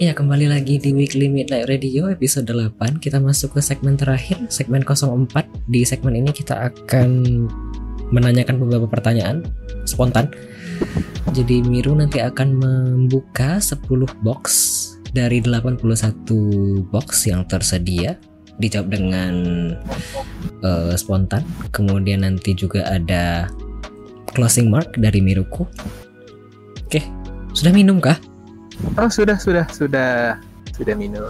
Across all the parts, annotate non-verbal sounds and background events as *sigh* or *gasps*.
Ya kembali lagi di Weekly Midnight Radio episode 8 Kita masuk ke segmen terakhir Segmen 04 Di segmen ini kita akan Menanyakan beberapa pertanyaan Spontan. Jadi Miru nanti akan membuka 10 box Dari 81 box yang tersedia. Dijawab dengan uh, Spontan. Kemudian nanti juga ada Closing mark dari Miruku. Oke Sudah minum kah? Oh sudah sudah sudah sudah minum.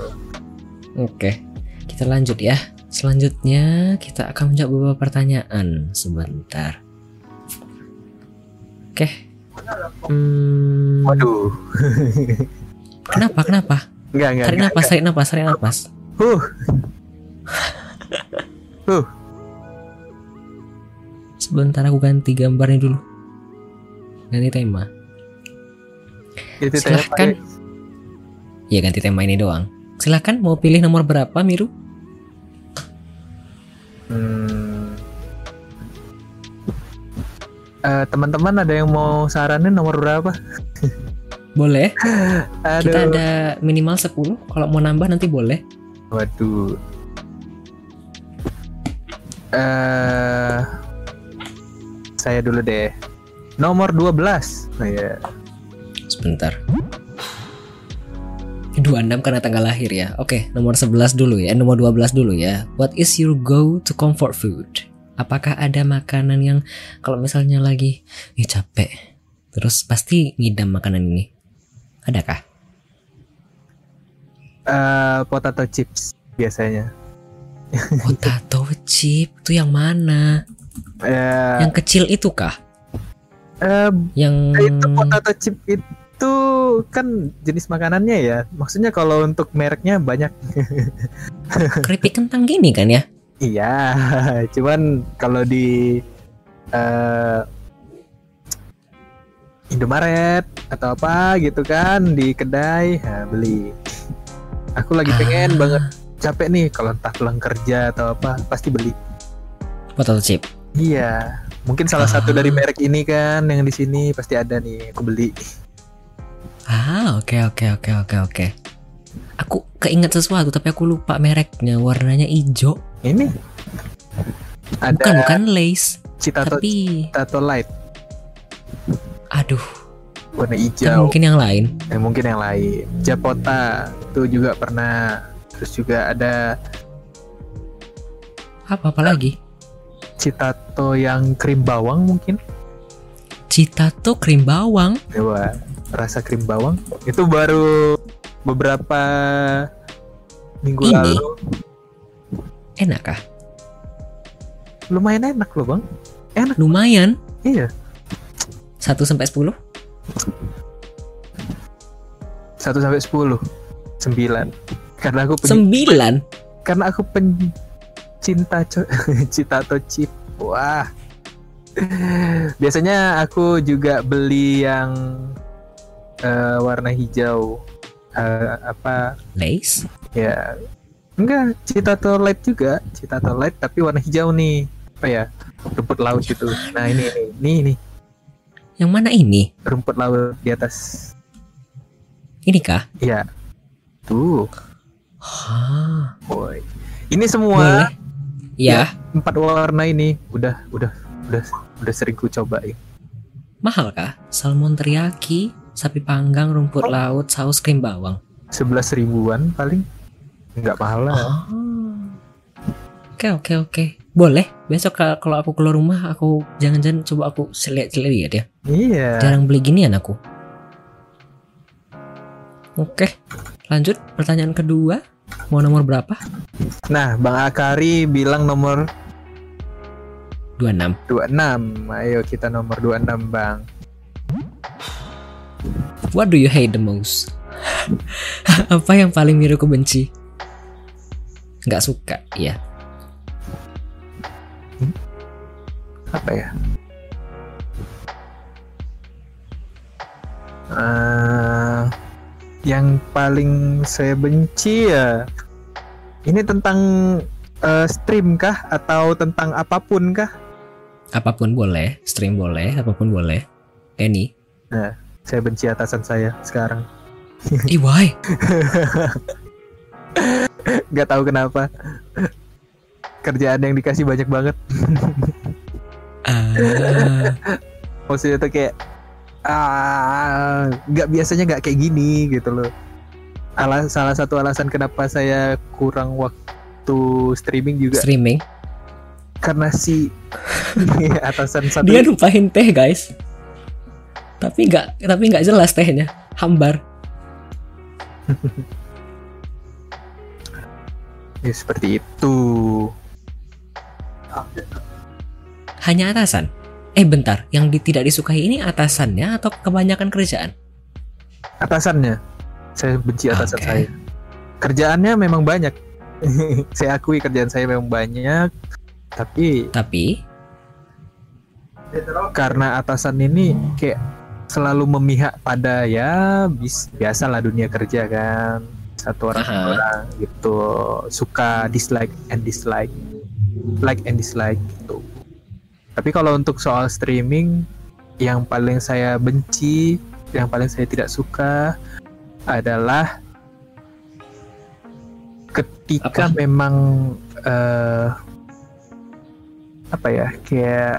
Oke, kita lanjut ya. Selanjutnya kita akan menjawab beberapa pertanyaan sebentar. Oke. Hmm, Waduh. *laughs* kenapa? Kenapa? Enggak enggak. Tarik napas, tarik napas, tarik napas. Huh. *laughs* Huh. Sebentar aku ganti gambarnya dulu. Ganti tema. Saya Silahkan. Ya ganti tema ini doang. Silahkan mau pilih nomor berapa Miru? Hmm. Eh, teman-teman ada yang mau saranin nomor berapa? Boleh. *laughs* Aduh. Kita ada minimal 10. Kalau mau nambah nanti boleh. Waduh. Eh saya dulu deh. Nomor 12. Nah, ya. Sebentar. 26 karena tanggal lahir ya. Oke, nomor 11 dulu ya. Eh, Nomor 12 dulu ya. What is your go to comfort food? Apakah ada makanan yang kalau misalnya lagi ih capek, terus pasti ngidam makanan ini? Adakah? Eh, potato chips biasanya. *laughs* Potato chip itu yang mana? Eh, Yang kecil itu kah? Eh, Yang itu potato chip itu kan jenis makanannya ya. Maksudnya kalau untuk mereknya banyak. *laughs* keripik kentang gini kan ya? iya, *laughs* cuman kalau di eh Indomaret atau apa gitu kan di kedai nah, beli. Aku lagi pengen Ah, banget capek nih kalau entah pulang kerja atau apa pasti beli. Potato chip. Iya, mungkin salah satu Ah. dari merek ini kan yang di sini pasti ada nih aku beli. Ah, oke oke oke oke oke. Aku keinget sesuatu tapi aku lupa mereknya. Warnanya hijau. Ini ada Bukan bukan lace, Citato tapi Citato Light aduh, warna kan hijau. mungkin yang lain. Eh, mungkin yang lain. Japota itu juga pernah. Terus juga ada Apa apa lagi? Citato yang krim bawang mungkin. Citato krim bawang. Coba rasa krim bawang itu baru beberapa minggu Ini? lalu. Enak kah? Lumayan enak loh bang. Lumayan. Iya. 1 sampai 10. 1 sampai 10 9 Karena aku penyi- 9. karena aku pencinta co- *laughs* Citato chip. Wah. Biasanya aku juga beli yang eh, warna hijau. Eh, apa Lace. ya? Enggak, Citato Light juga. Citato Light tapi warna hijau nih. Apa ya? Rumput laut gitu. Nah, ini ini ini, ini. Yang mana ini? rumput laut di atas. Ini kah? Iya. Tuh, Hah. boy. Ini semua Boleh. Ya, empat warna ini udah udah udah udah sering ku cobain. mahal kah? Salmon teriyaki, sapi panggang, rumput laut, saus krim bawang. 11 ribuan paling nggak mahal lah. Ah. Oke oke oke. Boleh. Besok ka- kalau aku keluar rumah aku jangan-jangan coba aku lihat-lihat ya. Iya. Jarang beli ginian aku. Oke. Lanjut pertanyaan kedua. Mau nomor berapa? Nah, Bang Akari bilang nomor 26. 26. Ayo kita nomor 26, Bang. What do you hate the most? *laughs* Apa yang paling Miruku benci? Nggak suka, ya. Apa ya? Eh, yang paling saya benci ya ini tentang eh, stream kah atau tentang apa pun kah? Apa pun boleh, stream boleh, apa pun boleh. Any. Saya benci atasan saya sekarang. *laughs* Ih, why? Gak tahu kenapa. Kerjaan yang dikasih banyak banget. Ah, Maksudnya tuh kayak ah nggak biasanya nggak kayak gini gitu loh. Alas, salah satu alasan kenapa saya kurang waktu streaming juga streaming. karena si *laughs* atasan satu Dia numpahin teh, guys. Tapi nggak tapi nggak jelas tehnya. Hambar. *laughs* ya, seperti itu. Hanya atasan. Eh bentar, yang di- tidak disukai ini atasannya atau kebanyakan kerjaan? Atasannya, saya benci atasan Oke. saya. Kerjaannya memang banyak. *laughs* saya akui kerjaan saya memang banyak, tapi Tapi karena atasan ini kayak selalu memihak pada ya bis biasalah dunia kerja kan satu orang Aha. satu orang gitu suka dislike and dislike like and dislike gitu tapi kalau untuk soal streaming yang paling saya benci yang paling saya tidak suka adalah ketika Apa? memang eh, apa ya kayak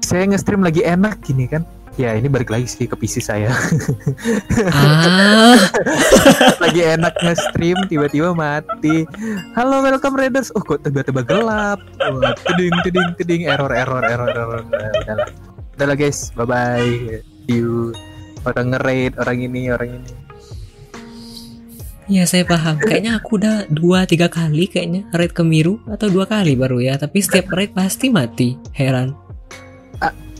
saya nge-stream lagi enak gini kan? Ya ini balik lagi sih ke PC saya. Ah, *laughs* lagi enak nge-stream tiba-tiba mati. Halo welcome raiders. Oh kok tiba-tiba gelap? Wah, teding teding teding error error error error. Udahlah udahlah guys. Bye bye see you orang nge-raid orang ini orang ini ya saya paham. Kayaknya aku udah dua tiga kali kayaknya raid ke Miru atau dua kali baru ya. Tapi setiap raid pasti mati. Heran.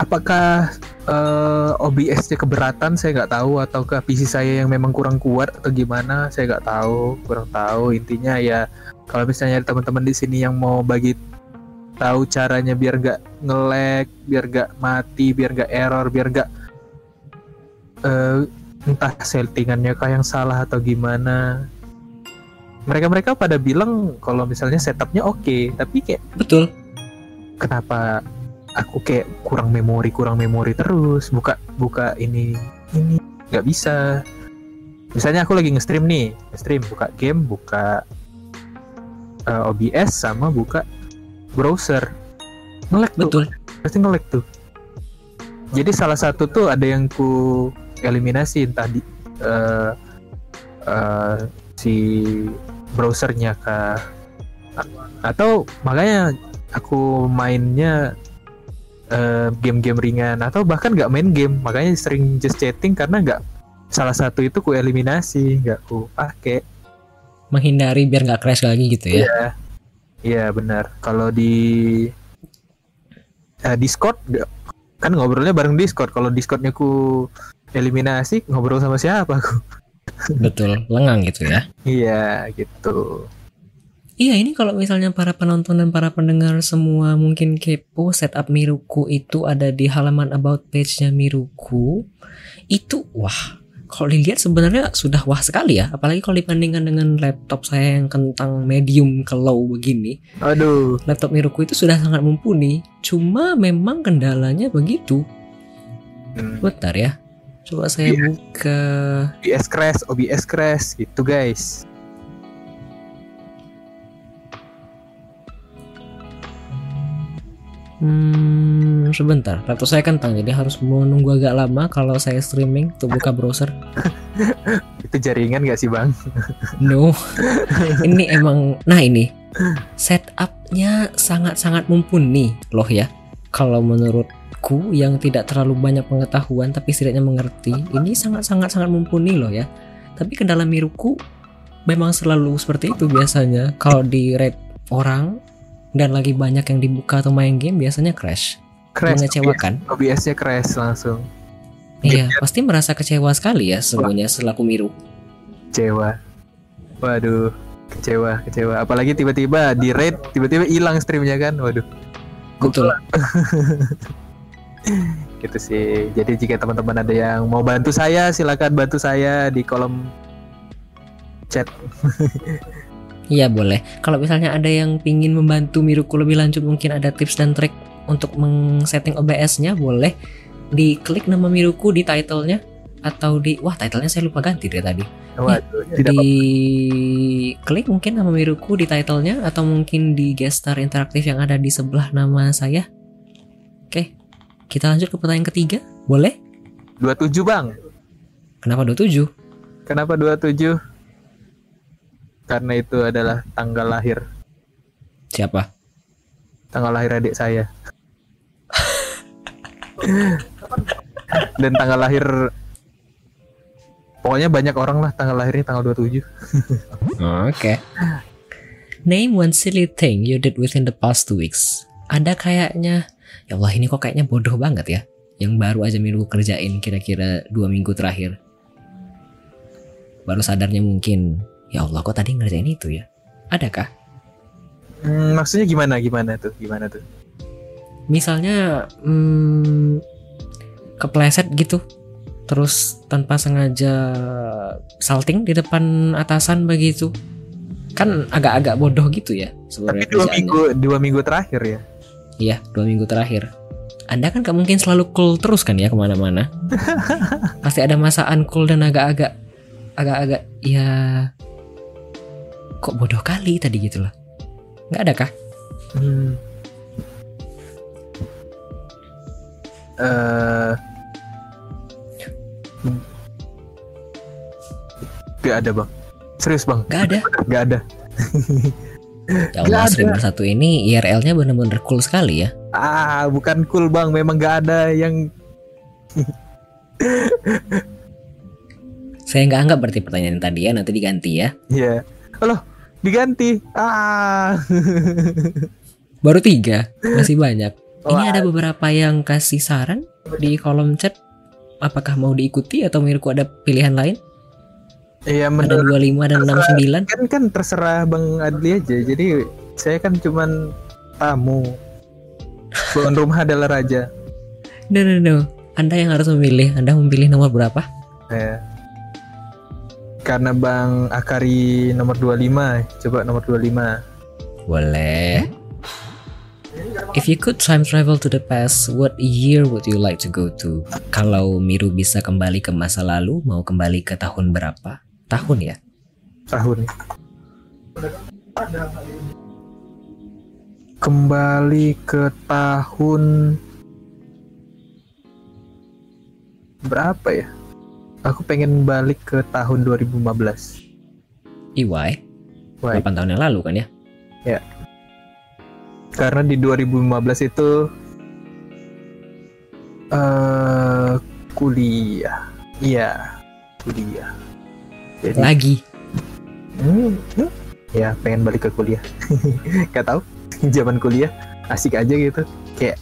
apakah eh, OBS-nya keberatan saya nggak tahu atau ke PC saya yang memang kurang kuat atau gimana saya nggak tahu kurang tahu intinya ya kalau misalnya teman-teman di sini yang mau bagi tahu caranya biar nggak nge-lag biar nggak mati biar nggak error biar nggak eh, entah settingannya kah yang salah atau gimana. Mereka-mereka pada bilang kalau misalnya setupnya oke tapi kayak Betul. kenapa aku kayak kurang memori kurang memori terus? Buka buka ini ini nggak bisa. Misalnya aku lagi nge-stream nih nge-stream buka game buka eh, OBS sama buka browser. Nge-lag tuh. Betul. pasti nge-lag tuh. Jadi salah satu tuh ada yang ku eliminasi entah di eh, eh, si browsernya kah. A- atau makanya aku mainnya eh, game-game ringan atau bahkan nggak main game. Makanya sering just chatting karena nggak salah satu itu ku eliminasi nggak ku pakai Menghindari biar nggak crash lagi gitu ya. iya. Benar. Kalau di eh, Discord kan ngobrolnya bareng Discord. Kalau Discordnya ku eliminasi ngobrol sama siapa aku? Betul. Lengang gitu ya. iya gitu. Iya ini kalau misalnya para penonton dan para pendengar semua mungkin kepo setup Miruku itu ada di halaman about page-nya Miruku itu wah kalau dilihat sebenarnya sudah wah sekali ya. Apalagi kalau dibandingkan dengan laptop saya yang kentang medium ke low begini. Aduh. Laptop Miruku itu sudah sangat mumpuni. Cuma memang kendalanya begitu. Hmm. bentar ya coba saya Iya. buka OBS crash OBS crash gitu guys Hmm, sebentar. Laptop saya kentang jadi harus menunggu agak lama kalau saya streaming tuh buka browser. *laughs* itu jaringan gak sih bang No. *laughs* ini emang nah ini setupnya sangat-sangat mumpuni loh ya. Kalau menurutku yang tidak terlalu banyak pengetahuan tapi setidaknya mengerti, ini sangat-sangat sangat mumpuni loh ya. Tapi kendala Miruku memang selalu seperti itu biasanya. Kalau di rate orang dan lagi banyak yang dibuka atau main game biasanya crash. crash Mengecewakan. OBS-nya crash langsung Iya, pasti merasa kecewa sekali ya semuanya selaku Miru. kecewa waduh kecewa kecewa apalagi tiba-tiba di rate tiba-tiba hilang streamnya kan waduh Betul. *laughs* gitu sih. Jadi jika teman-teman ada yang mau bantu saya silakan bantu saya di kolom chat. *laughs* Iya boleh. Kalau misalnya ada yang pingin membantu Miruku lebih lanjut, mungkin ada tips dan trik untuk meng-setting OBS-nya, boleh. Diklik nama Miruku di title-nya. atau di wah titlenya saya lupa ganti dari tadi. Waduh, tidak di klik mungkin nama Miruku di titlenya atau mungkin di gestar interaktif yang ada di sebelah nama saya kita lanjut ke pertanyaan ketiga boleh apa-apa. 27 bang. kenapa 27 Kenapa 27? Karena itu adalah tanggal lahir. siapa Tanggal lahir adik saya. Dan tanggal lahir Pokoknya banyak orang lah tanggal lahirnya tanggal 27 Oke. Name one silly thing you did within the past two weeks. Ada kayaknya, ya Allah ini kok kayaknya bodoh banget ya. Yang baru aja minggu kerjain kira-kira dua minggu terakhir. Baru sadarnya mungkin, ya Allah kok tadi ngerjain itu ya. Adakah? hmm, Maksudnya gimana gimana tuh gimana tuh Misalnya, hmm, kepleset gitu. Terus tanpa sengaja salting di depan atasan begitu. Kan agak-agak bodoh gitu ya Tapi sebenarnya dua minggu dua minggu terakhir ya Iya, dua minggu terakhir. Anda kan gak mungkin selalu cool terus kan ya ke mana-mana. *laughs* Pasti ada masa uncool dan agak-agak, agak-agak ya kok bodoh kali tadi gitu loh. Nggak ada kah? Hmm. Eh, hmm. Gak ada bang Serius bang Nggak ada. Gak ada *laughs* Ya Allah. 1001 ini IRL-nya bener-bener cool sekali ya. Ah bukan cool bang Memang gak ada yang *laughs* Saya nggak anggap berarti pertanyaan yang tadi ya, nanti diganti ya. Ya Loh diganti Ah *laughs* Baru tiga, masih banyak. Ini Wah. ada beberapa yang kasih saran di kolom chat. Apakah mau diikuti atau menurutku ada pilihan lain? Iya Ada menurut 25 dan 69. kan kan terserah Bang Adli aja. Jadi saya kan cuman tamu. Tuan rumah adalah raja. No, no, no. Anda yang harus memilih. Anda memilih nomor berapa? Ya. Karena Bang Akari nomor 25, coba nomor 25. Boleh. If you could time travel to the past, what year would you like to go to? Kalau Miru bisa kembali ke masa lalu, mau kembali ke tahun berapa? Tahun ya? Tahun. Kembali ke tahun berapa ya? Aku pengen balik ke tahun 2015. EY? Wah, 8 tahun yang lalu kan ya? karena di 2015 itu eh kuliah. Iya, kuliah. Jadi Lagi. Hmm, ya pengen balik ke kuliah *laughs* Gak tahu *laughs* zaman kuliah asik aja gitu kayak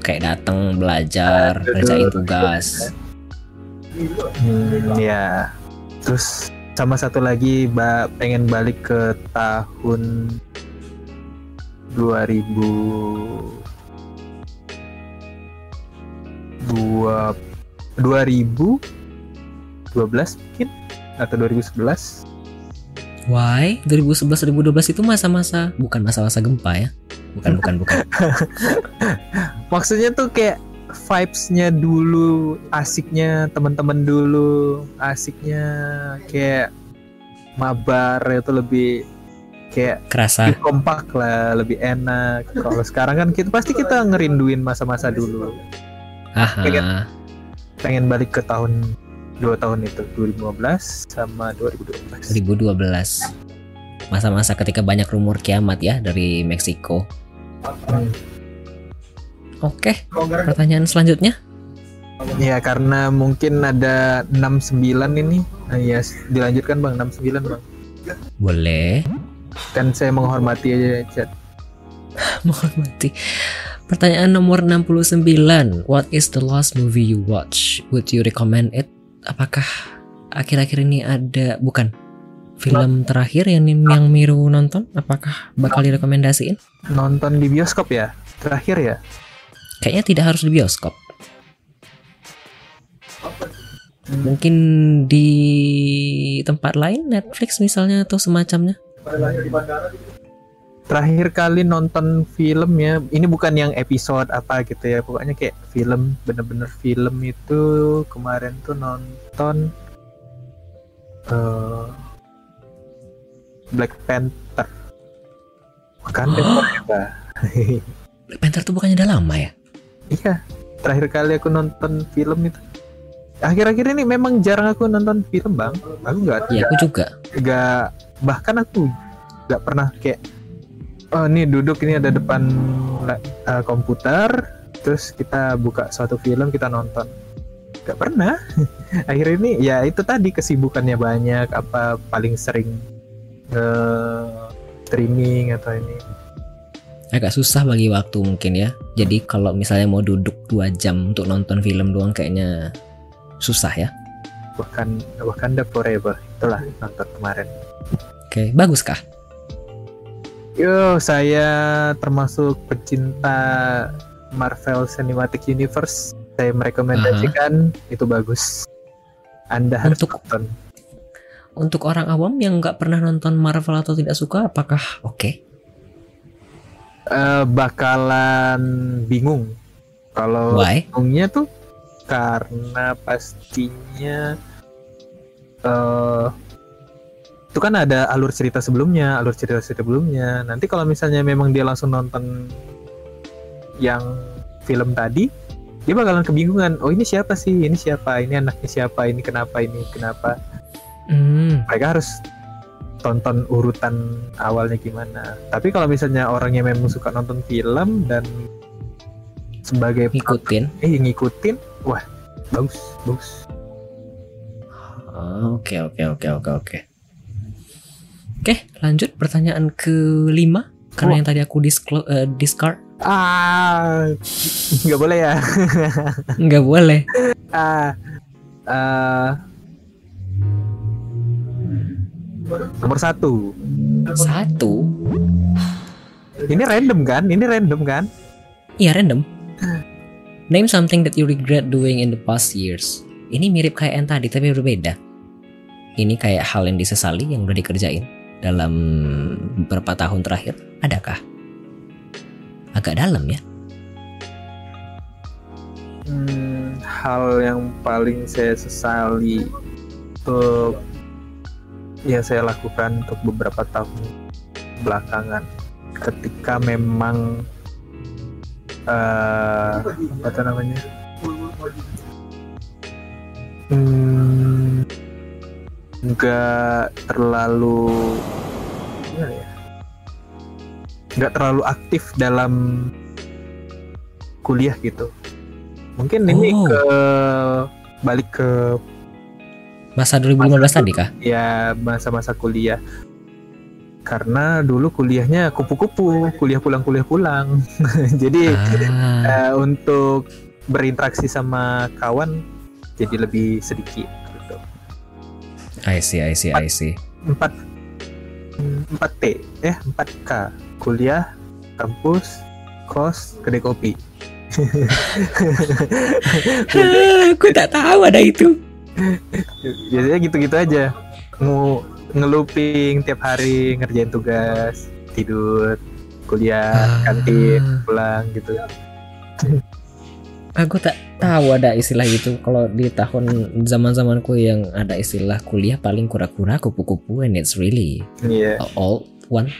Kayak datang belajar, kerjain tugas. hmm, ya terus sama satu lagi ba pengen balik ke tahun 2000 dua 2012 mungkin atau 2011 Why? 2011 2012 itu masa-masa bukan masa-masa gempa ya? Bukan, bukan, bukan. *laughs* maksudnya tuh kayak vibes-nya dulu asiknya teman-teman dulu asiknya kayak mabar itu lebih kayak Kerasa. lebih kompak lah lebih enak kalau sekarang kan kita pasti kita ngerinduin masa-masa dulu Aha. pengen balik ke tahun dua tahun itu 2015 sama 2012 2012. Masa-masa ketika banyak rumor kiamat ya dari Meksiko. Hmm. Oke, pertanyaan selanjutnya. ya karena mungkin ada 69 ini nah, ya dilanjutkan bang 69 bang Boleh. kan saya menghormati aja chat *laughs* Menghormati. Pertanyaan nomor 69. What is the last movie you watch? Would you recommend it? Apakah akhir-akhir ini ada bukan film terakhir yang yang Miru nonton? Apakah bakal direkomendasiin? nonton di bioskop ya terakhir ya Kayaknya tidak harus di bioskop. Mungkin di tempat lain, Netflix misalnya atau semacamnya. Terakhir kali nonton film ya ini bukan yang episode apa gitu ya pokoknya kayak film bener-bener film itu kemarin tuh nonton uh, Black Panther. Wakanda *gasps* Forever Black Panther tuh bukannya udah lama ya? Iya terakhir kali aku nonton film itu. Akhir-akhir ini memang jarang aku nonton film bang. Aku nggak iya aku juga. Nggak bahkan aku nggak pernah kayak oh ini duduk ini ada depan uh, komputer. Terus kita buka suatu film kita nonton. Nggak pernah. *laughs* Akhir ini ya itu tadi kesibukannya banyak apa paling sering uh, streaming atau ini. Agak susah bagi waktu mungkin ya. Jadi kalau misalnya mau duduk dua jam untuk nonton film doang kayaknya susah ya. Bahkan bahkan the forever. Itulah nonton kemarin. Oke bagus kah yo saya termasuk pecinta Marvel Cinematic Universe. Saya merekomendasikan uh-huh. itu bagus. Anda harus untuk nonton. untuk orang awam yang nggak pernah nonton Marvel atau tidak suka apakah oke? Okay? uh, bakalan bingung. Kalau bingungnya tuh karena pastinya uh, itu kan ada alur cerita sebelumnya, alur cerita sebelumnya. Nanti kalau misalnya memang dia langsung nonton yang film tadi, dia bakalan kebingungan. Oh ini siapa sih? Ini siapa? Ini anaknya siapa? Ini kenapa? Ini kenapa? Hmm. Mereka harus tonton urutan awalnya gimana. Tapi kalau misalnya orangnya memang suka nonton film dan sebagai ngikutin, eh ngikutin, wah bagus bagus oke oke oke oke oke oke lanjut. Pertanyaan kelima karena oh. yang tadi aku disclo uh, discard. Ah *laughs* nggak boleh ya. *laughs* Nggak boleh. Ah uh, nomor satu. Satu? Ini random kan? Ini random kan? Iya random. Name something that you regret doing in the past years. Ini mirip kayak yang tadi tapi berbeda. Ini kayak hal yang disesali yang udah dikerjain dalam beberapa tahun terakhir. Adakah? Agak dalam ya. Hmm, hal yang paling saya sesali untuk yang saya lakukan untuk beberapa tahun belakangan ketika memang uh, apa namanya hmm, nggak terlalu gimana ya nggak terlalu aktif dalam kuliah gitu mungkin oh. ini ke balik ke masa 2015 masa, tadi kah? Ya masa-masa kuliah karena dulu kuliahnya kupu-kupu, kuliah pulang kuliah pulang. *laughs* jadi ah. uh, untuk berinteraksi sama kawan jadi lebih sedikit. I see, I see, I see. Empat empat T, eh empat K, kuliah, kampus, kos, kedai kopi. *laughs* Aku tak tahu ada itu. Biasanya gitu-gitu aja. Mau ngeluping tiap hari ngerjain tugas tidur kuliah ah. kantin pulang gitu aku tak tahu ada istilah itu. Kalau di tahun zaman zamanku yang ada istilah kuliah paling kura-kura kupu-kupu and it's really yeah. all one.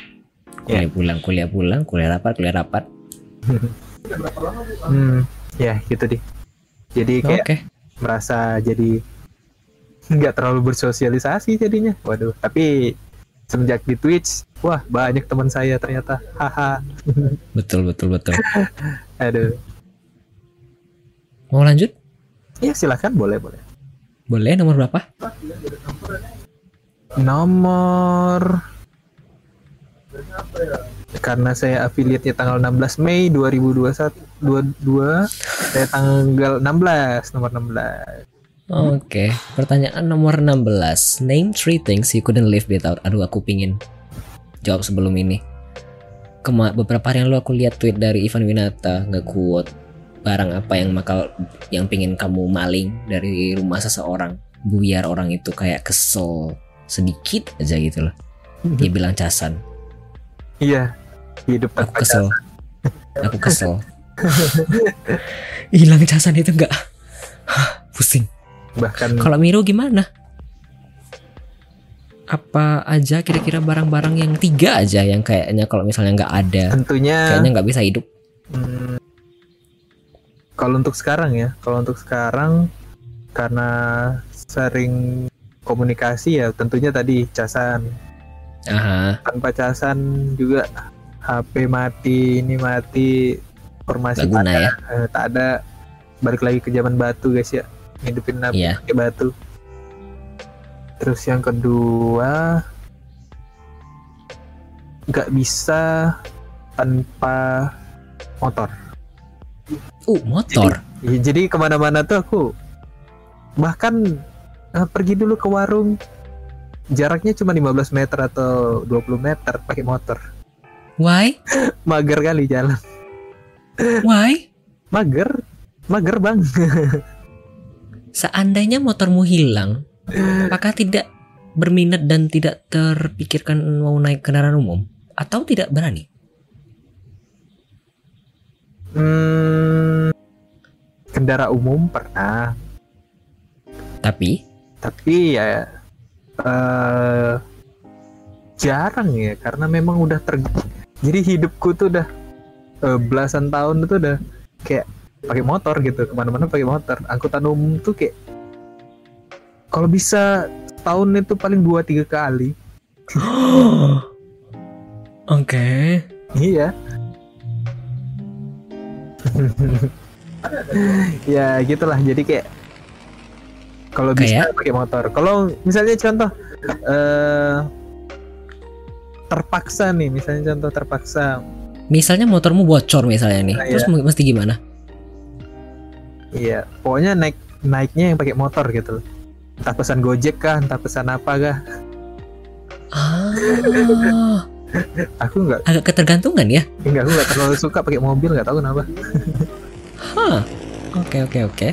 Kuliah yeah. pulang kuliah pulang kuliah rapat kuliah rapat. *laughs* Hmm ya gitu deh. Jadi kayak okay. merasa jadi nggak terlalu bersosialisasi jadinya. Waduh tapi semenjak di Twitch wah banyak teman saya ternyata. Haha. *laughs* Betul betul betul. Aduh mau lanjut ya silahkan boleh boleh boleh nomor berapa nomor karena saya affiliate tanggal 16 Mei 2021 22 saya tanggal 16 nomor 16 Oke, okay. pertanyaan nomor 16. Name three things you couldn't live without. Aduh, aku pingin jawab sebelum ini. Kema beberapa hari yang lalu aku lihat tweet dari Ivan Winata nggak kuat barang apa yang makal yang pingin kamu maling dari rumah seseorang biar orang itu kayak kesel sedikit aja gitu loh. Dia bilang casan. Iya, hidup Aku kesel. Aku kesel. *laughs* Hilang casan itu enggak. Pusing. bahkan Kalau Miro gimana? Apa aja kira-kira barang-barang yang tiga aja yang kayaknya kalau misalnya nggak ada, tentunya kayaknya nggak bisa hidup. Hmm, kalau untuk sekarang ya, kalau untuk sekarang karena sering komunikasi ya tentunya tadi casan. Aha, Tanpa casan juga HP mati, ini mati, informasi guna ya. eh, tak ada. Balik lagi ke zaman batu guys ya, ngidupin HP Iya. pakai batu. Terus yang kedua nggak bisa tanpa motor. Uh, motor. Ya, jadi ke mana-mana tuh aku bahkan eh, pergi dulu ke warung jaraknya cuma 15 meter atau 20 meter pakai motor Why? *laughs* mager kali jalan Why? mager mager bang *laughs* Seandainya motormu hilang, apakah tidak berminat dan tidak terpikirkan mau naik kendaraan umum? Atau tidak berani? Hmm, kendara umum pernah. Tapi, tapi ya eh jarang ya karena memang udah ter jadi hidupku tuh udah eh, belasan tahun itu udah kayak pakai motor gitu ke mana-mana pakai motor. Angkutan umum tuh kayak kalau bisa tahun itu paling dua tiga kali. *gasps* Oke. iya *laughs* ya gitulah. Jadi kayak kalau bisa Kayak? pakai motor. Kalau misalnya contoh eh terpaksa nih. Misalnya contoh terpaksa. Misalnya motormu bocor misalnya nih, Nah, terus mu- mesti gimana? iya pokoknya naik naiknya yang pakai motor gitu. Entah pesan gojek kah entah pesan apa kah. Ah, *laughs* aku nggak agak ketergantungan ya. nggak aku nggak terlalu suka pakai mobil nggak tahu kenapa Hah. Oke oke oke.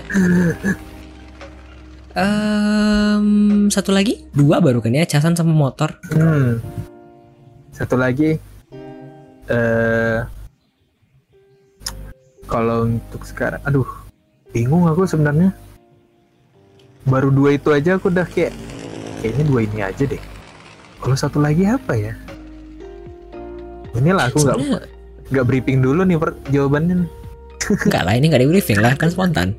Em, satu lagi, dua baru kan ya, casan sama motor. Hmm. Satu lagi eh kalau untuk sekarang aduh bingung aku sebenarnya. Baru dua itu aja aku udah kayak kayaknya dua ini aja deh. Kalau satu lagi apa ya? Inilah aku nggak nggak briefing dulu nih per, jawabannya. enggak *laughs* lah, ini enggak di briefing lah, kan spontan.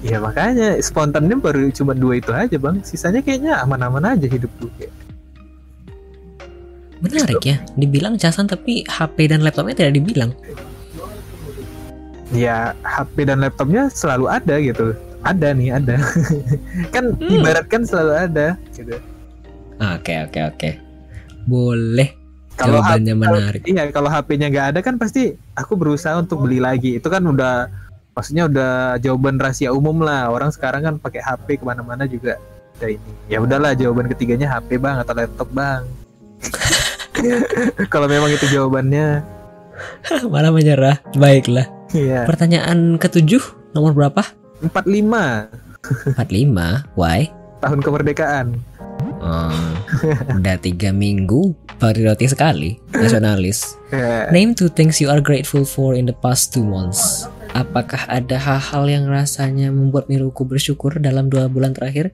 Ya makanya spontannya baru cuma dua itu aja bang. Sisanya kayaknya aman-aman aja hidupku. Kayak. Menarik ya, dibilang casan tapi HP dan laptopnya tidak dibilang. ya HP dan laptopnya selalu ada gitu ada nih ada *laughs* kan Hmm. ibaratkan selalu ada gitu Oke oke oke. Boleh. Kalau Jawabannya menarik. iya kalau HP-nya nggak ada kan pasti aku berusaha untuk beli lagi itu kan udah maksudnya udah jawaban rahasia umum lah orang sekarang kan pakai HP ke mana-mana juga ada ini ya udahlah jawaban ketiganya HP bang atau laptop bang *laughs* kalau memang itu jawabannya *laughs* Malah menyerah. Baiklah. iya Pertanyaan ketujuh nomor berapa? 45 45. Why? tahun kemerdekaan Oh, udah tiga minggu patriotik sekali nasionalis. Name two things you are grateful for in the past two months. Apakah ada hal-hal yang rasanya membuat Miruku bersyukur dalam dua bulan terakhir?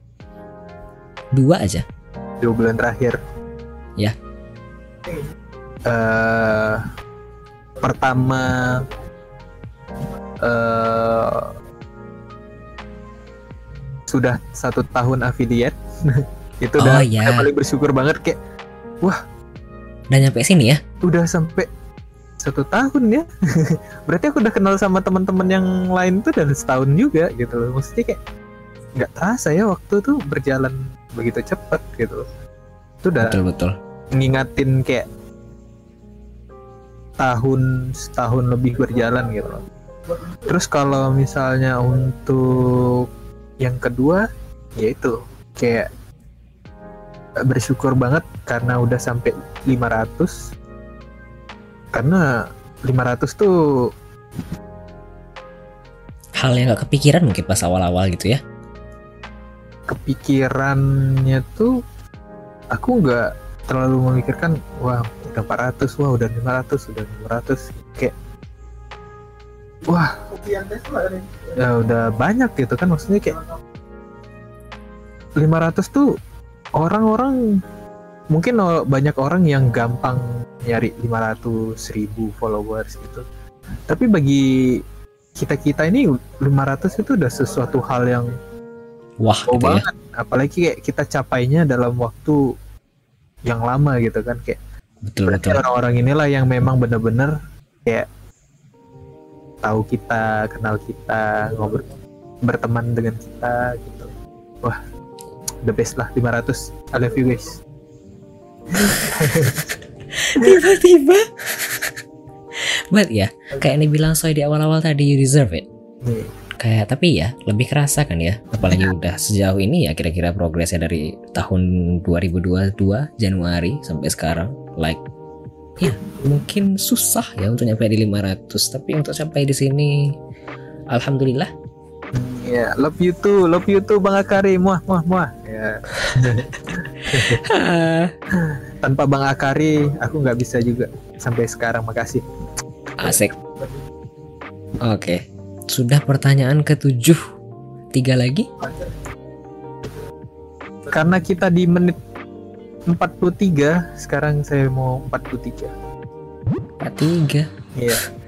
Dua aja. dua bulan terakhir. Ya. Eh, pertama eh sudah satu tahun affiliate *laughs* itu Oh, udah ya. udah paling bersyukur banget kayak Udah nyampe sini ya? udah sampai satu tahun ya *laughs* berarti aku udah kenal sama teman-teman yang lain tuh udah setahun juga gitu loh maksudnya kayak nggak terasa ya waktu tuh berjalan begitu cepat gitu itu udah Betul betul. ngingatin kayak tahun setahun lebih berjalan gitu loh. Terus kalau misalnya untuk yang kedua yaitu kayak bersyukur banget karena udah sampai 500 karena 500 tuh Hal yang gak kepikiran mungkin pas awal-awal gitu ya? kepikirannya tuh aku nggak terlalu memikirkan wah udah 400 wah udah 500 udah 500 kayak wah ya udah banyak gitu kan maksudnya kayak 500 tuh orang-orang mungkin banyak orang yang gampang nyari 500 1000 followers gitu tapi bagi kita kita ini 500 itu udah sesuatu hal yang Wah, gitu ya. banget, apalagi kayak kita capainya dalam waktu yang lama gitu kan kayak Betul betul. orang-orang inilah yang memang benar-benar kayak tahu kita, kenal kita, ngobrol berteman dengan kita gitu. Wah, the best lah 500. I love you guys. *laughs* Tiba-tiba. But ya, kayak yang dibilang Soy di awal-awal tadi you deserve it. Kayak tapi ya lebih kerasa kan ya, apalagi udah sejauh ini ya kira-kira progresnya dari tahun 2022 Januari sampai sekarang like ya mungkin susah ya untuk nyampe di 500 tapi untuk sampai di sini alhamdulillah ya love you too, love you too Bang Akari, muah muah muah. Ya, *laughs* tanpa Bang Akari aku nggak bisa juga sampai sekarang. Makasih. asik oke sudah pertanyaan ketujuh tiga lagi Karena kita di menit 43, sekarang saya mau 43. Empat tiga Iya.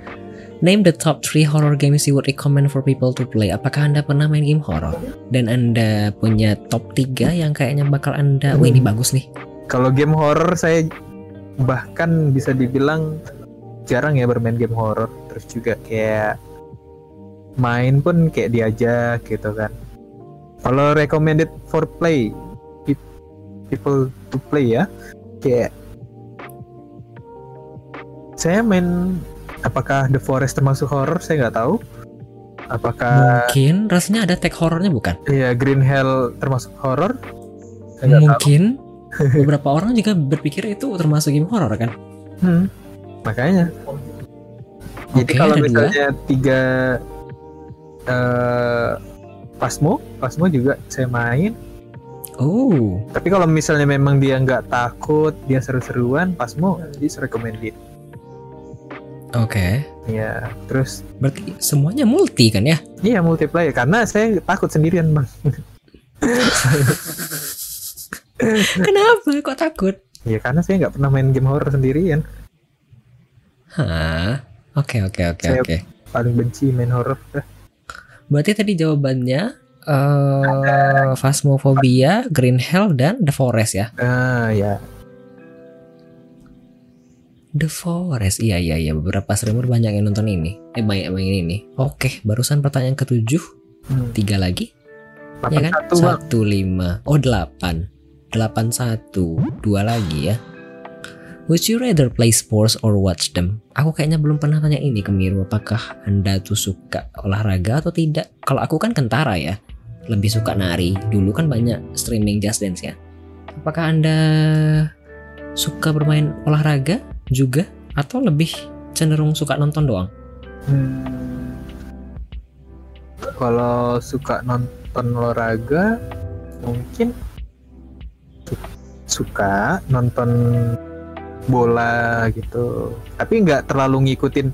Name the top 3 horror games you would recommend for people to play. Apakah Anda pernah main game horror? Dan Anda punya top 3 yang kayaknya bakal Anda, wah ini bagus nih. Kalau game horror saya bahkan bisa dibilang jarang ya bermain game horror. Terus juga kayak main pun kayak diajak gitu kan. Kalau recommended for play pe- people to play ya, kayak saya main apakah The Forest termasuk horror saya nggak tahu. Apakah Mungkin rasanya ada tag horornya bukan? ya Green Hell termasuk horror? Saya nggak tahu. Mungkin *laughs* beberapa orang juga berpikir itu termasuk game horror kan? Hmm, makanya. Jadi kalau ada dua. misalnya tiga eh Pasmo, Pasmo juga saya main. Oh, Tapi kalau misalnya memang dia nggak takut, dia seru-seruan, Pasmo is recommended. Oke. Ya, terus Berarti semuanya multi kan ya? iya multiplayer karena saya takut sendirian bang. *laughs* Kenapa? Kok takut? Ya karena saya nggak pernah main game horror sendirian. Hah? Oke oke oke oke. Paling benci main horror. Berarti tadi jawabannya eh Phasmophobia, Green Hell dan The Forest ya? Ah ya, The Forest, iya iya iya beberapa streamer banyak yang nonton ini. Eh banyak yang ini. Oke, barusan pertanyaan ketujuh, hmm. tiga lagi, ya kan? 81 bang. Satu lima, oh delapan, delapan satu, dua lagi ya. Would you rather play sports or watch them? Aku kayaknya belum pernah tanya ini ke Miru. Apakah anda tuh suka olahraga atau tidak? Kalau aku kan kentara ya, lebih suka nari. Dulu kan banyak streaming Just Dance ya. Apakah anda suka bermain olahraga juga atau lebih cenderung suka nonton doang? Hmm. Kalau suka nonton olahraga, mungkin su- suka nonton bola gitu. Tapi nggak terlalu ngikutin.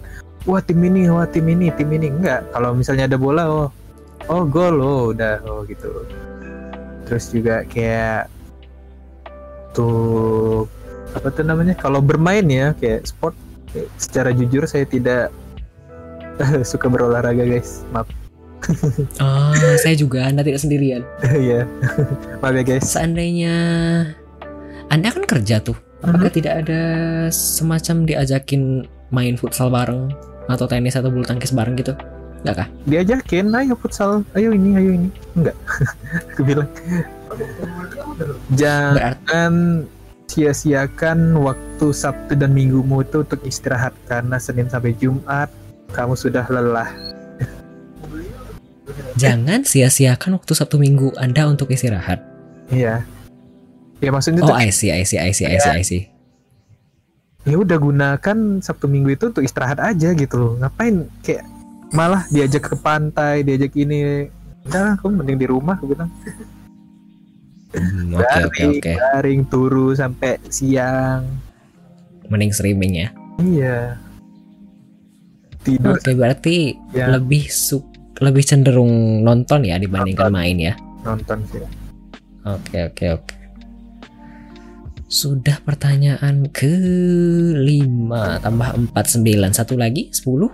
Wah tim ini, wah tim ini, tim ini nggak. Kalau misalnya ada bola, oh, oh gol, oh udah, oh gitu. Terus juga kayak tuh apa tuh namanya? Kalau bermain ya kayak sport. kayak Secara jujur saya tidak *laughs* suka berolahraga guys maaf *laughs* Ah, saya juga anda tidak sendirian. ya *laughs* maaf ya guys Seandainya anda kan kerja tuh, apakah tidak ada semacam diajakin main futsal bareng atau tenis atau bulu tangkis bareng gitu? Enggak kah? diajakin ayo futsal ayo ini ayo ini enggak aku bilang jangan Berarti sia-siakan waktu Sabtu dan Minggumu itu untuk istirahat karena Senin sampai Jumat kamu sudah lelah. Jangan sia-siakan waktu Sabtu Minggu Anda untuk istirahat. iya. Ya maksudnya Oh, I see, I see, I see, I see, I see. ya udah gunakan Sabtu Minggu itu untuk istirahat aja gitu loh. Ngapain kayak malah diajak ke pantai diajak ini. Udah kamu mending di rumah aku bilang Hmm, Oke oke garing, oke. garing turu sampai siang. Mending streaming ya. Iya. Tidur Oke berarti ya lebih su lebih cenderung nonton ya dibandingkan main ya. nonton sih. Oke oke oke. Sudah pertanyaan ke 5 tambah 4 9 satu lagi 10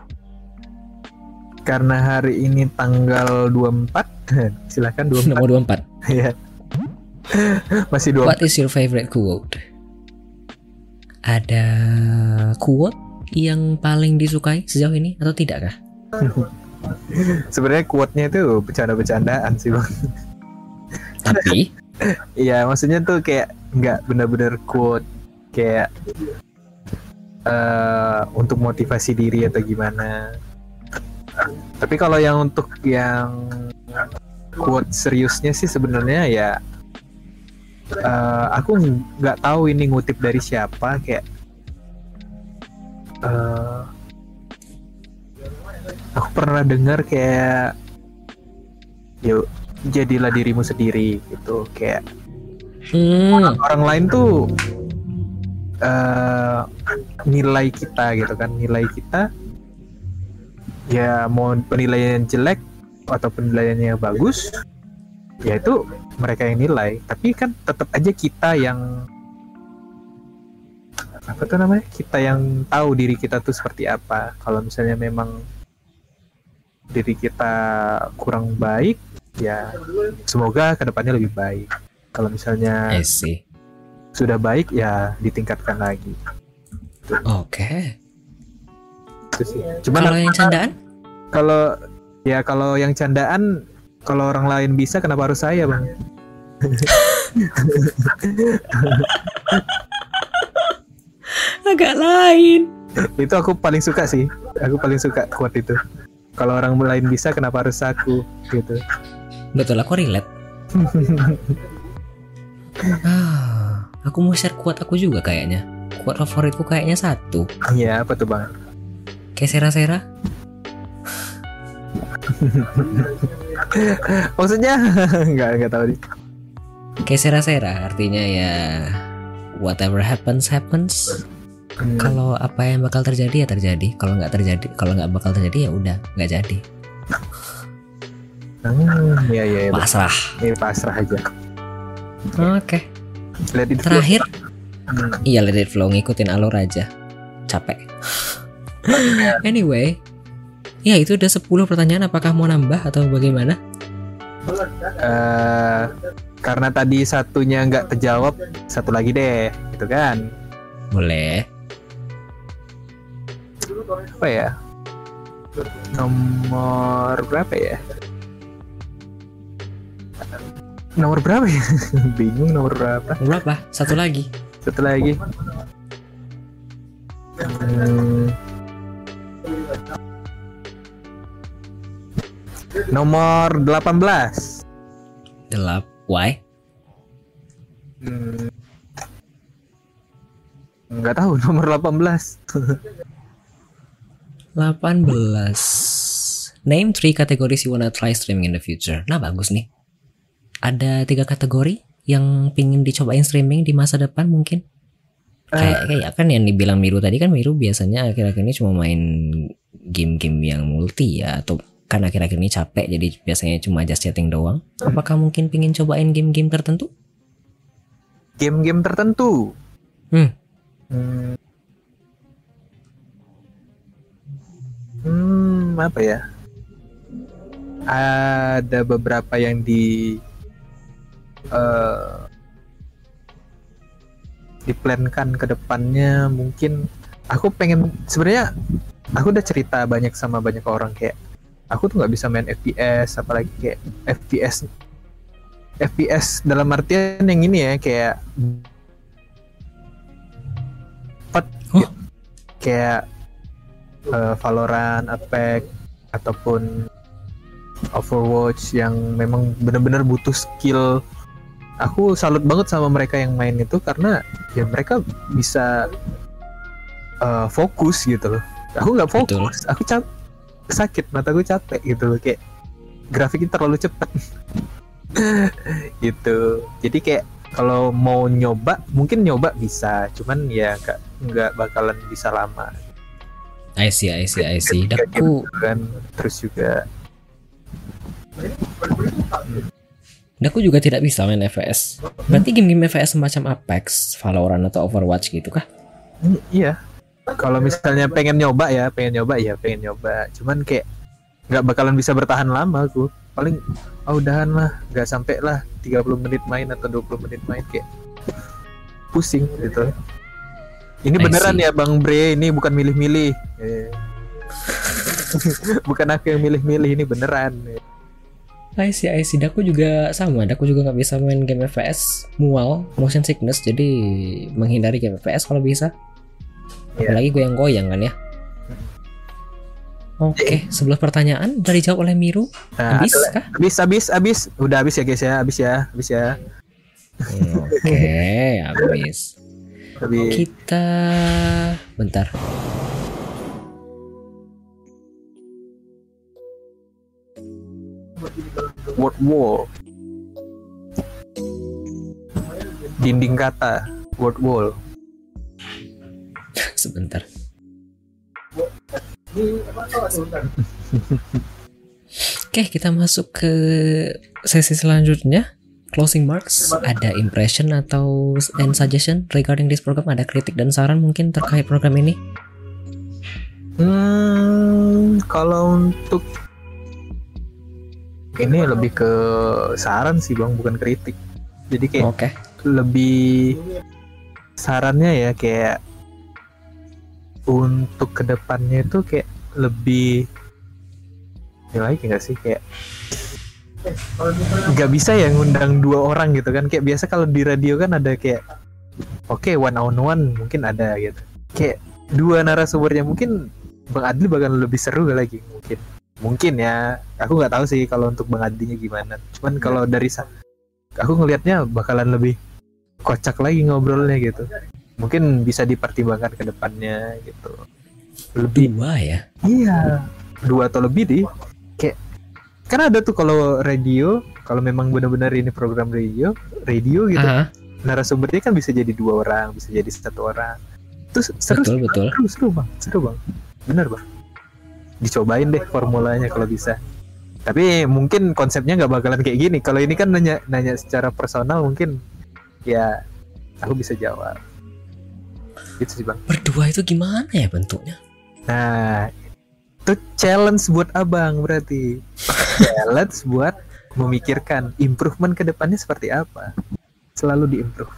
Karena hari ini tanggal 24, *laughs* silakan 24 nomor 24. ya. Masih 24. What is your favorite quote? Ada quote yang paling disukai sejauh ini atau tidak kah? *laughs* Sebenarnya quote-nya itu bercanda-bercandaan sih, Bang. Tapi *laughs* Iya, maksudnya tuh kayak nggak benar-benar quote kayak eh untuk motivasi diri atau gimana. Tapi kalau yang untuk yang quote seriusnya sih sebenarnya ya eh, aku nggak tahu ini ngutip dari siapa kayak eh, aku pernah dengar kayak yuk jadilah dirimu sendiri gitu kayak hmm, orang lain tuh eh nilai kita gitu kan nilai kita ya mau penilaian jelek atau penilaiannya bagus ya itu mereka yang nilai tapi kan tetap aja kita yang apa tuh namanya? Kita yang tahu diri kita tuh seperti apa. Kalau misalnya memang diri kita kurang baik ya semoga ke depannya lebih baik. Kalau misalnya sudah baik ya ditingkatkan lagi. Oke. sih. Cuman Kalau yang candaan? kalau ya kalau yang candaan kalau orang lain bisa kenapa harus saya bang Agak lain. itu aku paling suka sih aku paling suka quote itu kalau orang lain bisa kenapa harus aku gitu Betul aku relate. Ah, aku mau share quote aku juga kayaknya. Quote favoritku kayaknya satu. iya apa tuh bang Kayak sera-sera. *laughs* maksudnya *laughs* nggak nggak tahu nih Kayak sera-sera artinya ya whatever happens happens. Hmm, Kalau apa yang bakal terjadi ya terjadi. Kalau nggak terjadi, kalau nggak bakal terjadi ya udah nggak jadi. hmm, iya iya iya Pasrah. ini pasrah aja Oke. flow. Terakhir, Hmm, iya let it flow ngikutin alur aja. Capek. *laughs* anyway, ya itu udah 10 pertanyaan. Apakah mau nambah atau bagaimana? eh, karena tadi satunya nggak terjawab satu lagi deh gitu kan Boleh. apa ya nomor berapa ya nomor berapa ya *laughs* bingung nomor berapa Berapa? Satu lagi. satu lagi nomor 18 Delap. Why? Hmm. nggak tahu *laughs* nomor 18 18 Name three categories you wanna try streaming in the future. Nah bagus nih. Ada tiga kategori Yang pingin dicobain streaming di masa depan mungkin? Kayak, kayak kan yang dibilang Miru tadi kan Miru biasanya akhir-akhir ini cuma main game-game yang multi ya Atau kan akhir-akhir ini capek jadi biasanya cuma just chatting doang Apakah mungkin pingin cobain game-game tertentu? game-game tertentu Hmm. Hmm. Hmm, apa ya? Ada beberapa yang di eh diplankan ke depannya mungkin aku pengen sebenarnya aku udah cerita banyak sama banyak orang kayak aku tuh nggak bisa main FPS apalagi kayak FPS FPS dalam artian yang ini ya kayak Empat, Oh. kayak eh, Valorant, Apex ataupun Overwatch yang memang benar-benar butuh skill. Aku salut banget sama mereka yang main itu karena ya mereka bisa eh, fokus gitu loh. Aku nggak Betul. fokus, aku cap sakit mataku capek gitu loh kayak grafiknya terlalu cepet. *laughs* gitu jadi kayak kalau mau nyoba mungkin nyoba bisa cuman ya nggak nggak bakalan bisa lama I see, I see, I see. Daku, kan terus juga Daku juga tidak bisa main FPS. Berarti game-game FPS semacam Apex, Valorant atau Overwatch gitu kah? Hmm, iya kalau misalnya pengen nyoba ya pengen nyoba ya pengen nyoba cuman kayak nggak bakalan bisa bertahan lama aku paling oh udahan lah nggak sampai lah 30 menit main atau 20 menit main kayak pusing gitu ini beneran ya Bang Bre ini bukan milih-milih Eh. *laughs* bukan aku yang milih-milih ini beneran I see, I see. Daku juga sama. Daku juga nggak bisa main game FPS, mual, motion sickness. Jadi menghindari game FPS kalau bisa. Iya. Apalagi goyang-goyang kan ya. Oke, sebelah pertanyaan dari jawab oleh Miru. nah, Habis kah? habis habis habis udah habis ya guys ya habis ya habis ya Hmm, Oke, *laughs* habis. habis Kita bentar. word wall dinding kata word wall Sebentar. *laughs* Oke, kita masuk ke sesi selanjutnya. Closing marks, ada impression atau and suggestion regarding this program, ada kritik dan saran mungkin terkait program ini. Hmm, kalau untuk ini lebih ke saran sih bang, bukan kritik. Jadi kayak Oke, lebih sarannya ya kayak untuk ke depannya itu kayak lebih ya lagi nggak sih? Kayak nggak bisa ya ngundang dua orang gitu kan? Kayak biasa kalau di radio kan ada kayak oke one on one mungkin ada gitu. Kayak dua narasumbernya mungkin Bang Adli bakal lebih seru lagi? Mungkin. Mungkin ya. Aku nggak tahu sih kalau untuk Bang Adlinya gimana. Cuman kalau dari aku ngelihatnya bakalan lebih kocak lagi ngobrolnya gitu mungkin bisa dipertimbangkan ke depannya gitu. Lebih. Dua ya. iya. Dua atau lebih di kayak kan ada tuh kalau radio kalau memang benar-benar ini program radio radio gitu. Aha, narasumbernya kan bisa jadi dua orang bisa jadi satu orang. Terus seru betul betul. seru seru bang. Seru bang. Bener bang. Dicobain deh formulanya kalau bisa. Tapi mungkin konsepnya nggak bakalan kayak gini. Kalau ini kan nanya nanya secara personal mungkin ya aku bisa jawab gitu sih bang Berdua itu gimana ya bentuknya? nah itu challenge buat abang berarti challenge buat memikirkan improvement ke depannya seperti apa selalu diimprove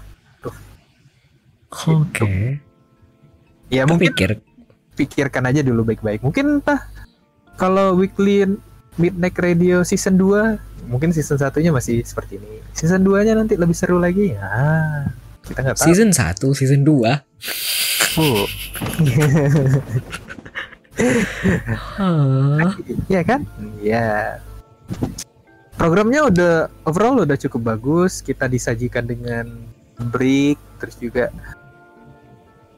Oke. ya mungkin Pikir pikirkan aja dulu baik-baik. Mungkin entah kalau weekly Midnight Radio season 2 mungkin season satunya masih seperti ini. Season 2-nya nanti lebih seru lagi. Ah, kita nggak tahu. season 1, season 2. Oh. Hah. Iya kan? Iya. Programnya udah overall udah cukup bagus. Kita disajikan dengan break terus juga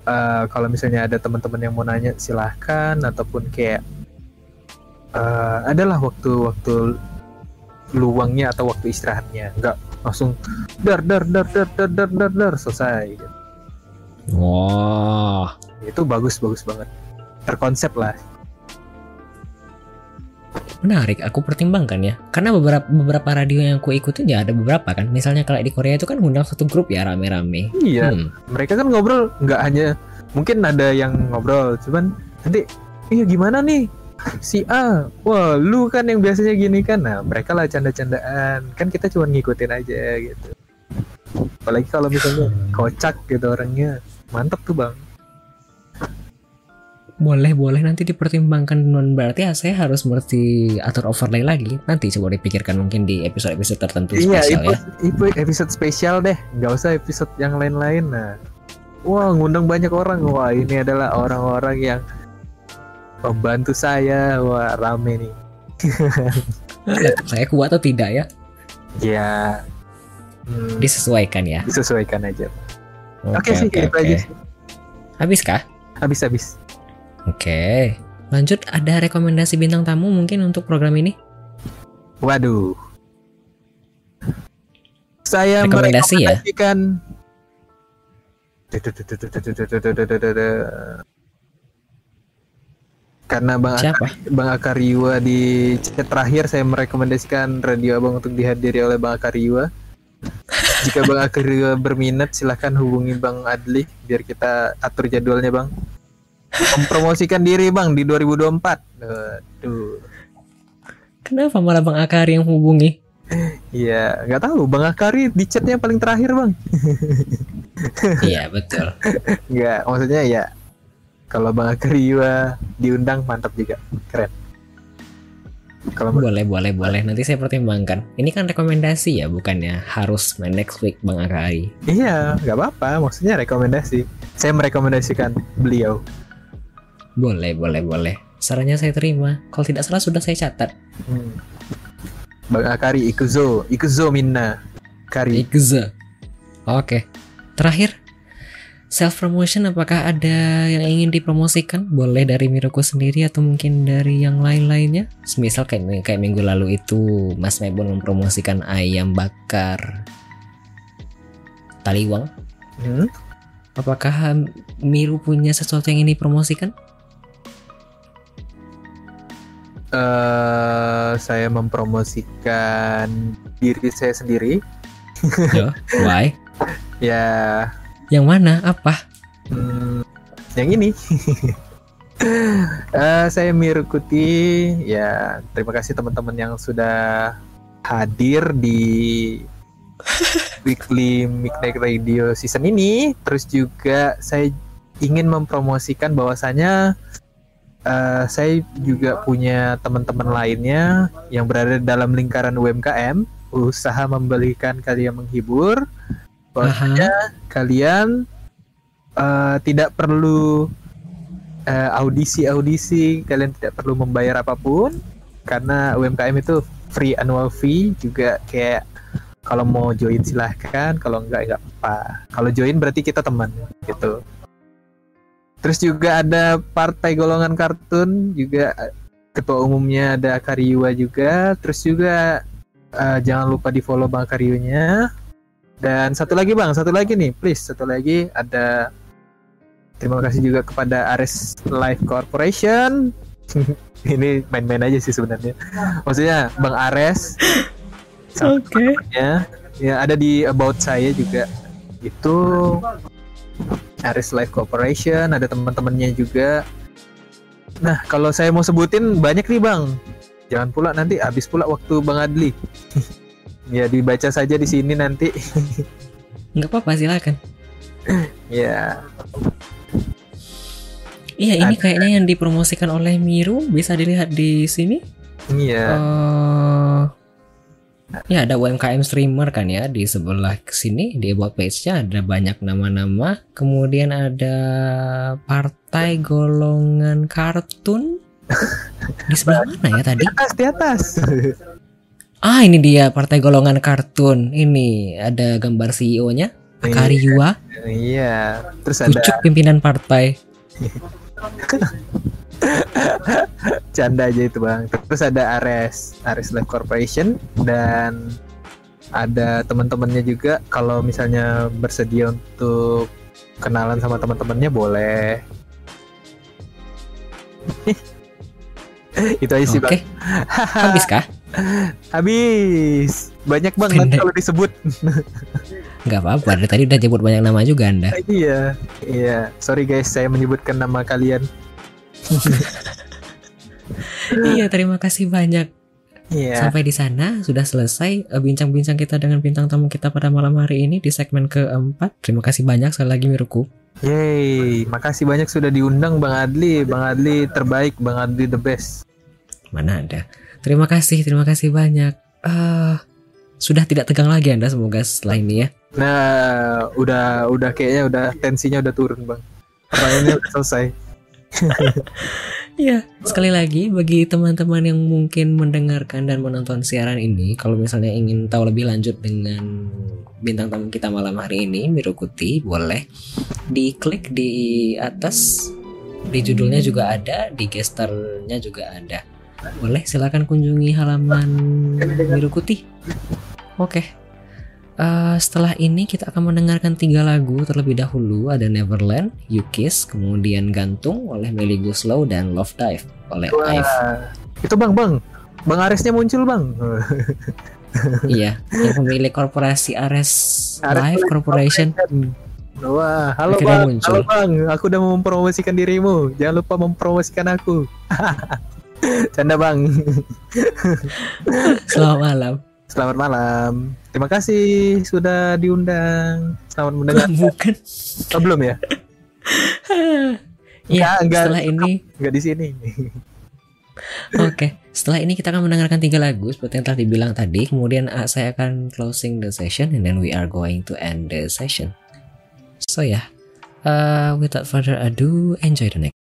eh, kalau misalnya ada teman-teman yang mau nanya silahkan ataupun kayak eh, adalah waktu-waktu luangnya atau waktu istirahatnya nggak langsung dar dar dar dar dar dar dar, dar selesai Wah. itu bagus bagus banget terkonsep lah Menarik, aku pertimbangkan ya. Karena beberapa beberapa radio yang aku ikutin ya ada beberapa kan. Misalnya kalau di Korea itu kan ngundang satu grup ya rame-rame. iya Hmm. mereka kan ngobrol nggak hanya mungkin ada yang ngobrol cuman nanti iya gimana nih si A wah lu kan yang biasanya gini kan? Nah mereka lah canda-candaan. Kan kita cuma ngikutin aja gitu. Apalagi kalau misalnya *laughs* kocak gitu orangnya. Mantep tuh bang. Boleh, boleh nanti dipertimbangkan non berarti ya saya harus mesti atur overlay lagi. Nanti coba dipikirkan mungkin di episode-episode tertentu iya spesial ya. itu episode spesial deh. Nggak usah episode yang lain-lain nah. Wah ngundang banyak orang. Wah ini adalah orang-orang yang membantu saya wah rame nih saya kuat atau tidak ya? ya hmm, Disesuaikan ya. disesuaikan aja Oke, oke sih oke, itu oke. aja sih Habis kah? habis habis Oke. Lanjut ada rekomendasi bintang tamu mungkin untuk program ini? waduh Saya Rekomendasi ya? Karena Bang Siapa? Bang Akariwa di chat terakhir saya merekomendasikan radio Abang untuk dihadiri oleh Bang Akariwa. Jika Bang Akariwa berminat silahkan hubungi Bang Adli biar kita atur jadwalnya Bang. Mempromosikan diri Bang di 2024. Aduh. Kenapa malah Bang Akari yang hubungi? Iya, nggak tahu Bang Akari di chatnya paling terakhir Bang. iya betul. Nggak, maksudnya ya kalau Bang Akariwa diundang mantap juga, keren. Kalau Boleh, boleh, boleh. Nanti saya pertimbangkan. Ini kan rekomendasi ya, bukannya harus main next week Bang Akari. iya, nggak apa-apa. Maksudnya rekomendasi. Saya merekomendasikan beliau. Boleh, boleh, boleh. Sarannya saya terima. Kalau tidak salah sudah saya catat. Hmm. Bang Akari Ikuzo, Ikuzo Minna. Kari. Ikza. Oke. Terakhir, self promotion apakah ada yang ingin dipromosikan? Boleh dari Miroku sendiri atau mungkin dari yang lain-lainnya? Semisal kayak kayak minggu lalu itu Mas Mebon mempromosikan ayam bakar taliwang. Hmm? Apakah Miru punya sesuatu yang ingin dipromosikan? eh saya mempromosikan diri saya sendiri. Yo, why? *laughs* Ya, Yang mana? Apa? hmm, yang ini. *laughs* Eh, saya Mirukuti. Ya, terima kasih teman-teman yang sudah hadir di *laughs* Weekly Midnight Radio season ini. Terus juga saya ingin mempromosikan bahwasanya eh, saya juga punya teman-teman lainnya yang berada dalam lingkaran UMKM, usaha membelikan kalian menghibur. Bahwasanya kalian eh, tidak perlu eh, audisi-audisi, kalian tidak perlu membayar apa pun karena UMKM itu free annual fee juga kayak kalau mau join silahkan, kalau enggak enggak apa. Kalau join berarti kita teman gitu. Terus juga ada partai golongan kartun juga ketua umumnya ada Kariwa juga. Terus juga eh, jangan lupa di follow Bang Kariunya. Dan satu lagi Bang, satu lagi nih, please. Satu lagi ada terima kasih juga kepada Ares Life Corporation. *laughs* Ini main-main aja sih sebenarnya. Maksudnya Bang Ares. *laughs* Oke. ya ya ada di about saya juga. Itu Aris Life Corporation ada teman-temannya juga. Nah kalau saya mau sebutin banyak nih bang. Jangan pula nanti habis pula waktu bang Adli *laughs* ya dibaca saja di sini nanti Nggak apa-apa silakan. ya Iya, ini kayaknya yang dipromosikan oleh Miru bisa dilihat di sini. iya eh ya ada UMKM streamer kan ya di sebelah sini di about page-nya ada banyak nama-nama. Kemudian ada partai golongan kartun di sebelah mana ya tadi? di atas di atas Ah ini dia partai golongan kartun. Ini ada gambar CEO-nya Akariwa, iya terus ada pucuk pimpinan partai. *laughs* canda aja itu bang terus ada Ares Ares Life Corporation dan ada teman-temannya juga kalau misalnya bersedia untuk kenalan sama teman-temannya boleh *laughs* itu aja sih Oke. bang Habis kah? *laughs* *laughs* habis banyak bang nanti kalau disebut *laughs* Nggak apa-apa. Dari tadi udah nyebut banyak nama juga Anda. *laughs* iya iya sorry guys saya menyebutkan nama kalian iya, terima kasih banyak. iya Sampai di sana sudah selesai eh, bincang-bincang kita dengan bintang tamu kita pada malam hari ini di segmen keempat. Terima kasih banyak sekali lagi Miruku. Yeay, makasih banyak sudah diundang Bang Adli. Bang Adli terbaik, Bang Adli the best. Mana ada? Terima kasih, terima kasih banyak. Eh, sudah tidak tegang lagi Anda semoga setelah ini ya. Nah, udah udah kayaknya udah tensinya udah turun, Bang. Pertanyaannya udah selesai. *laughs* Iya, sekali lagi bagi teman-teman yang mungkin mendengarkan dan menonton siaran ini, kalau misalnya ingin tahu lebih lanjut dengan bintang tamu kita malam hari ini, Mirukuti, boleh diklik di atas. Di judulnya juga ada, di gesternya juga ada. Boleh silakan kunjungi halaman Mirukuti. Oke. Eh, setelah ini kita akan mendengarkan tiga lagu terlebih dahulu ada Neverland, You Kiss, kemudian Gantung oleh Melly Guslow dan Love Dive oleh Wah, Ive. itu bang bang, bang Aresnya muncul bang. *laughs* *laughs* iya, yang pemilik korporasi Ares Ares Live Corporation. Wah, halo Akhirnya bang, muncul. halo bang, aku udah mempromosikan dirimu. Jangan lupa mempromosikan aku. *laughs* Canda bang. Selamat malam. Selamat malam. Terima kasih sudah diundang. Selamat mendengar. *laughs* Bukan. Oh, belum ya? Ya, Enggak, enggak. setelah ini Enggak di sini. Oke, setelah ini kita akan mendengarkan tiga lagu seperti yang telah dibilang tadi. Kemudian uh, saya akan closing the session and then we are going to end the session. So ya, yeah, uh, without further ado, enjoy the next.